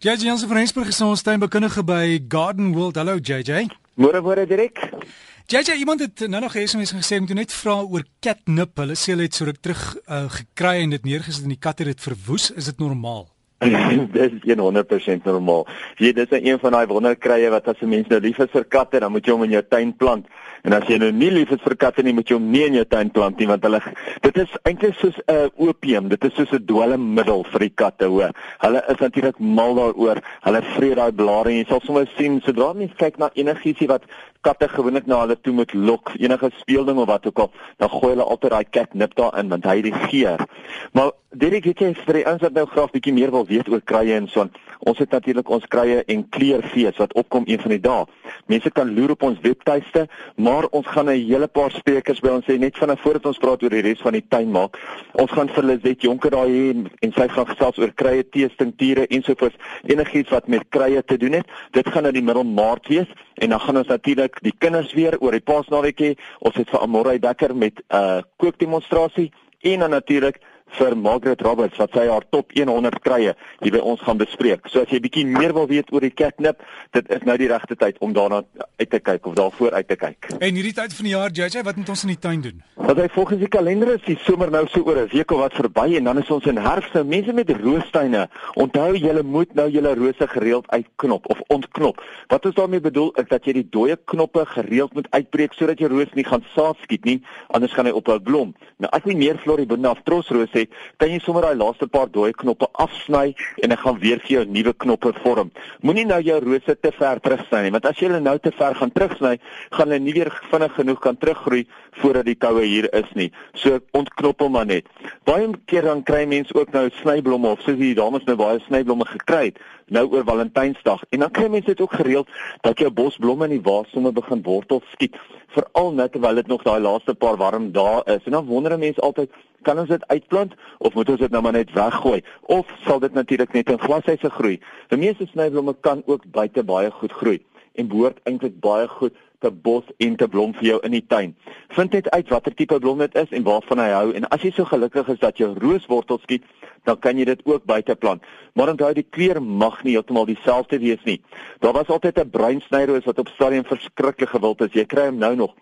JJ Jansen van Rensburg is ons tuinbekundige by Garden World. Hallo JJ. Môre môre direk. JJ, iemand het nou nog SMS gesê om toe net vra oor catnip. Hulle sê hulle het so ruk terug uh, gekry en dit neergesit en die kat het dit verwoes. Is dit normaal? dis 100% normaal. Jy dis een van daai wonderkrye wat as 'n mens nou lief is vir katte, dan moet jy hom in jou tuin plant. En as jy nou nie lief is vir katte nie, moet jy hom nie in jou tuin plant nie want hulle dit is eintlik soos 'n uh, opium. Dit is soos 'n dwelmmiddel vir die katte, hoor. Hulle is natuurlik mal daaroor. Hulle vreet daai blare en jy sal sommer sien sodra mens kyk na enigiets wat katte gewoonlik na hulle toe moet lok, enige speelding of wat ook al, dan gooi hulle altyd daai catnip daarin want hy die geur. Maar Derek, het jy vir die ouens wat nou graag bietjie meer wil weet oor krye en so. Ons het natuurlik ons krye en kleurfees wat opkom een van die dae. Mense kan loer op ons webtuiste, maar ons gaan 'n hele paar sprekers by ons hê net vanaf voordat ons praat oor die res van die tuin maak. Ons gaan vir Lizet Jonker daar hê en sy gaan gesels oor krye, teestinkture ensovoorts, enigiets wat met krye te doen het. Dit gaan in die middel Maart wees en dan gaan ons natuurlik die kinders weer oor die Paasnaweek hê. Ons het vir Amorey Dekker met 'n uh, kookdemonstrasie en dan natuurlik vir Margaret Roberts wat sy haar top 100 krye hier by ons gaan bespreek. So as jy bietjie meer wil weet oor die catnip, dit is nou die regte tyd om daarna uit te kyk of daarvoor uit te kyk. En hierdie tyd van die jaar, JJ, wat moet ons in die tuin doen? Wat hy volgens die kalender is, die somer nou so oor 'n week of wat verby en dan is ons in herfs. Nou mense met roostuine, onthou julle moet nou julle rose gereeld uitknop of ontknop. Wat ons daarmee bedoel is dat jy die dooie knoppe gereeld moet uitbreek sodat jou roos nie gaan saad skiet nie, anders gaan hy ophou blom. Nou as jy meer floribunda of trosrose het, kan jy sommer daai laaste paar dooie knoppe afsny en dan gaan weer vir jou nuwe knoppe vorm. Moenie nou jou rose te ver terugsny nie, want as jy hulle nou te ver gaan terugsny, gaan hulle nie weer vinnig genoeg kan teruggroei voordat die koue hier is nie. So ontknop hom maar net. Baie keer dan kry mense ook nou snyblomme of soos die dames nou baie snyblomme gekry het nou oor Valentynsdag en dan kry mense dit ook gereeld dat jou bosblomme in die waarsome begin wortel skiet. Veral net terwyl dit nog daai laaste paar warm dae is. En dan wonder mense altyd kan ons dit uitplant of moet ons dit nou maar net weggooi? Of sal dit natuurlik net in glashuise groei? Die meeste snyblomme kan ook buite baie goed groei en behoort eintlik baie goed te bos en te blom vir jou in die tuin. Vind net uit watter tipe blom dit is en waarvan hy hou. En as jy so gelukkig is dat jou rooswortels skiet, dan kan jy dit ook buite plant. Maar onthou die kleur mag nie heeltemal dieselfde wees nie. Daar was altyd 'n bruinsnyroos wat op stadium verskriklik gewild is. Jy kry hom nou nog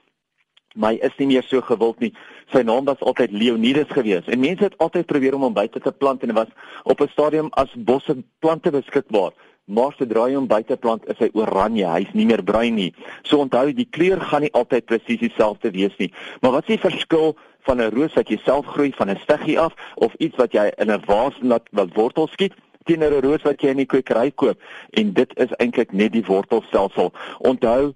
maar hy is nie meer so gewild nie. Sy naam was altyd Leonidas geweest en mense het altyd probeer om hom buite te plant en hy was op 'n stadium as bosse plante beskikbaar. Maar sodra jy hom buite plant, is hy oranje, hy's nie meer bruin nie. So onthou, die kleur gaan nie altyd presies dieselfde wees nie. Maar wat is die verskil van 'n roos wat jy self groei van 'n stiggie af of iets wat jy in 'n vaas laat wat wortels skiet? teenoor 'n roos wat jy in die kwekery koop en dit is eintlik net die wortelstelsel. Onthou,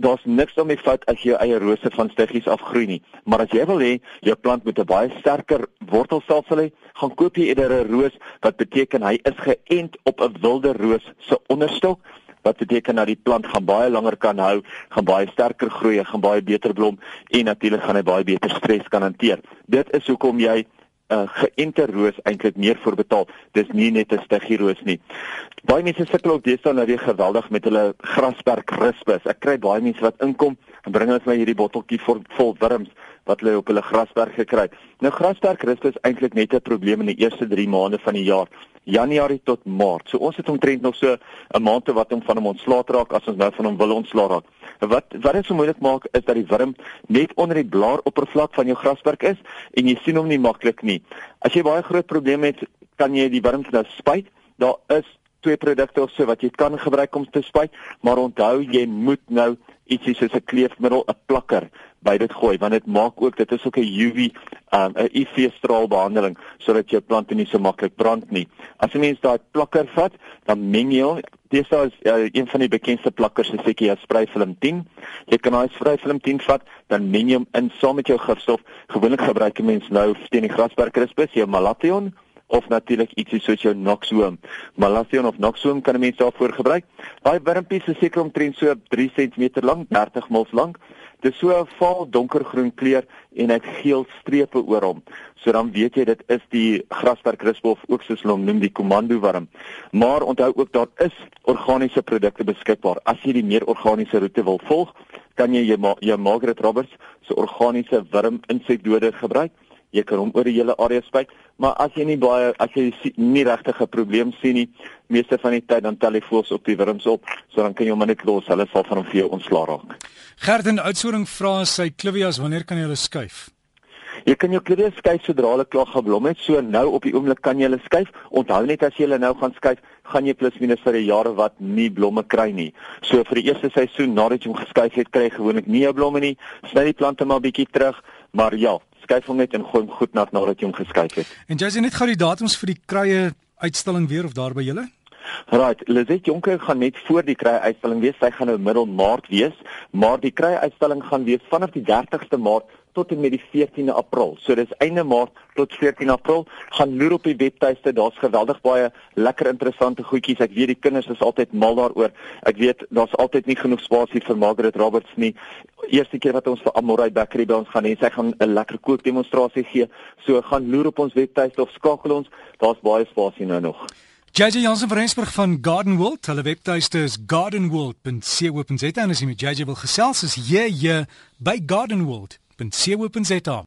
daar's niks om mee fout as jy eie rose van stiggies afgroei nie. Maar as jy wil hê jou plant moet 'n baie sterker wortelstelsel hê, gaan koop jy eerder 'n roos wat beteken hy is geënt op 'n wilde roos se onderstok wat beteken dat die plant gaan baie langer kan hou, gaan baie sterker groei, gaan baie beter blom en natuurlik gaan hy baie beter stres kan hanteer. Dit is hoekom jy uh, geënte roos eintlik meer voor betaal. Dis nie net 'n stiggie roos nie. Baie mense sukkel ook deesdae nou weer geweldig met hulle grasperk rispus. Ek kry baie mense wat inkom en bring hulle vir my hierdie botteltjie vol, vol wurms wat hulle op hulle grasperk gekry het. Nou grasperk rispus eintlik net 'n probleem in die eerste 3 maande van die jaar. Januarie tot Maart. So ons het omtrent nog so 'n maand te wat om van hom ontslae te raak as ons nou van hom wil ontslae raak. Wat wat dit so moeilik maak is dat die wurm net onder die blaaroppervlak van jou grasperk is en jy sien hom nie maklik nie. As jy baie groot probleme het, kan jy die wurms nou spuit. Daar is twee produkte of so wat jy kan gebruik om te spuit, maar onthou jy moet nou ietsie soos 'n kleefmiddel, 'n plakker by dit gooi want dit maak ook dit is ook 'n UV um, 'n UV straalbehandeling sodat jou plante nie so maklik brand nie. As 'n mens daai plakker vat, dan meng jy dis is uh, een van die bekendste plakkers is seker jy sprayfilm 10. Jy kan daai sprayfilm 10 vat, dan meng jy hom in saam met jou gifstof. Gewoonlik gebruik jy mens nou teen die grasperkrispus, jou malathion of natuurlik ietsie soos jou Noxoom. Malathion of Noxoom kan 'n mens daarvoor gebruik. Daai wurmpies is seker omtrent so 3 cm lank, 30 mils lank. Dit is so 'n vaal donkergroen kleur en hy het geel strepe oor hom. So dan weet jy dit is die grasperkrisp of ook soos hulle hom noem die komando worm. Maar onthou ook daar is organiese produkte beskikbaar. As jy die meer organiese roete wil volg, kan jy jou, jou Margaret Roberts se organiese wurm insekdode gebruik jy kan hom oor die hele area spuit, maar as jy nie baie as jy nie regtig 'n probleem sien nie, meeste van die tyd dan tel die voëls op die wurms op, so dan kan jy hom net los, hulle sal van hom vir jou ontslaa raak. Gerdin Oudtshoorn vra sy klivias, wanneer kan jy hulle skuif? Jy kan jou klivias skuif sodra hulle klaar geblom het, so nou op die oomblik kan jy hulle skuif. Onthou net as jy hulle nou gaan skuif, gaan jy plus minus vir 'n jaar wat nie blomme kry nie. So vir die eerste seisoen nadat jy hom geskuif het, kry jy gewoonlik nie jou blomme nie. Sny die plante maar bietjie terug, maar ja, skuif hom net en gooi hom goed nat nadat jy hom geskuif het. En jy sê net gou die datums vir die kruie uitstalling weer of daar by julle? Right, Lizet Jonker gaan net voor die kry uitstalling wees. Sy gaan nou middel Maart wees, maar die kry uitstalling gaan wees vanaf die 30ste Maart tot en met die 14de April. So dis einde Maart tot 14 April. Gaan loer op die webtuiste, daar's geweldig baie lekker interessante goedjies. Ek weet die kinders is altyd mal daaroor. Ek weet daar's altyd nie genoeg spasie vir Margaret Roberts nie. Eerste keer wat ons vir Amorai Bakery by ons gaan hê, sy gaan 'n lekker kookdemonstrasie gee. So gaan loer op ons webtuiste of skakel ons. Daar's baie spasie nou nog. JJ Jansen van Rensburg van Garden World. Hulle webtuiste is gardenworld.co.za en as jy met JJ wil gesels, is jy by Garden World. .co.za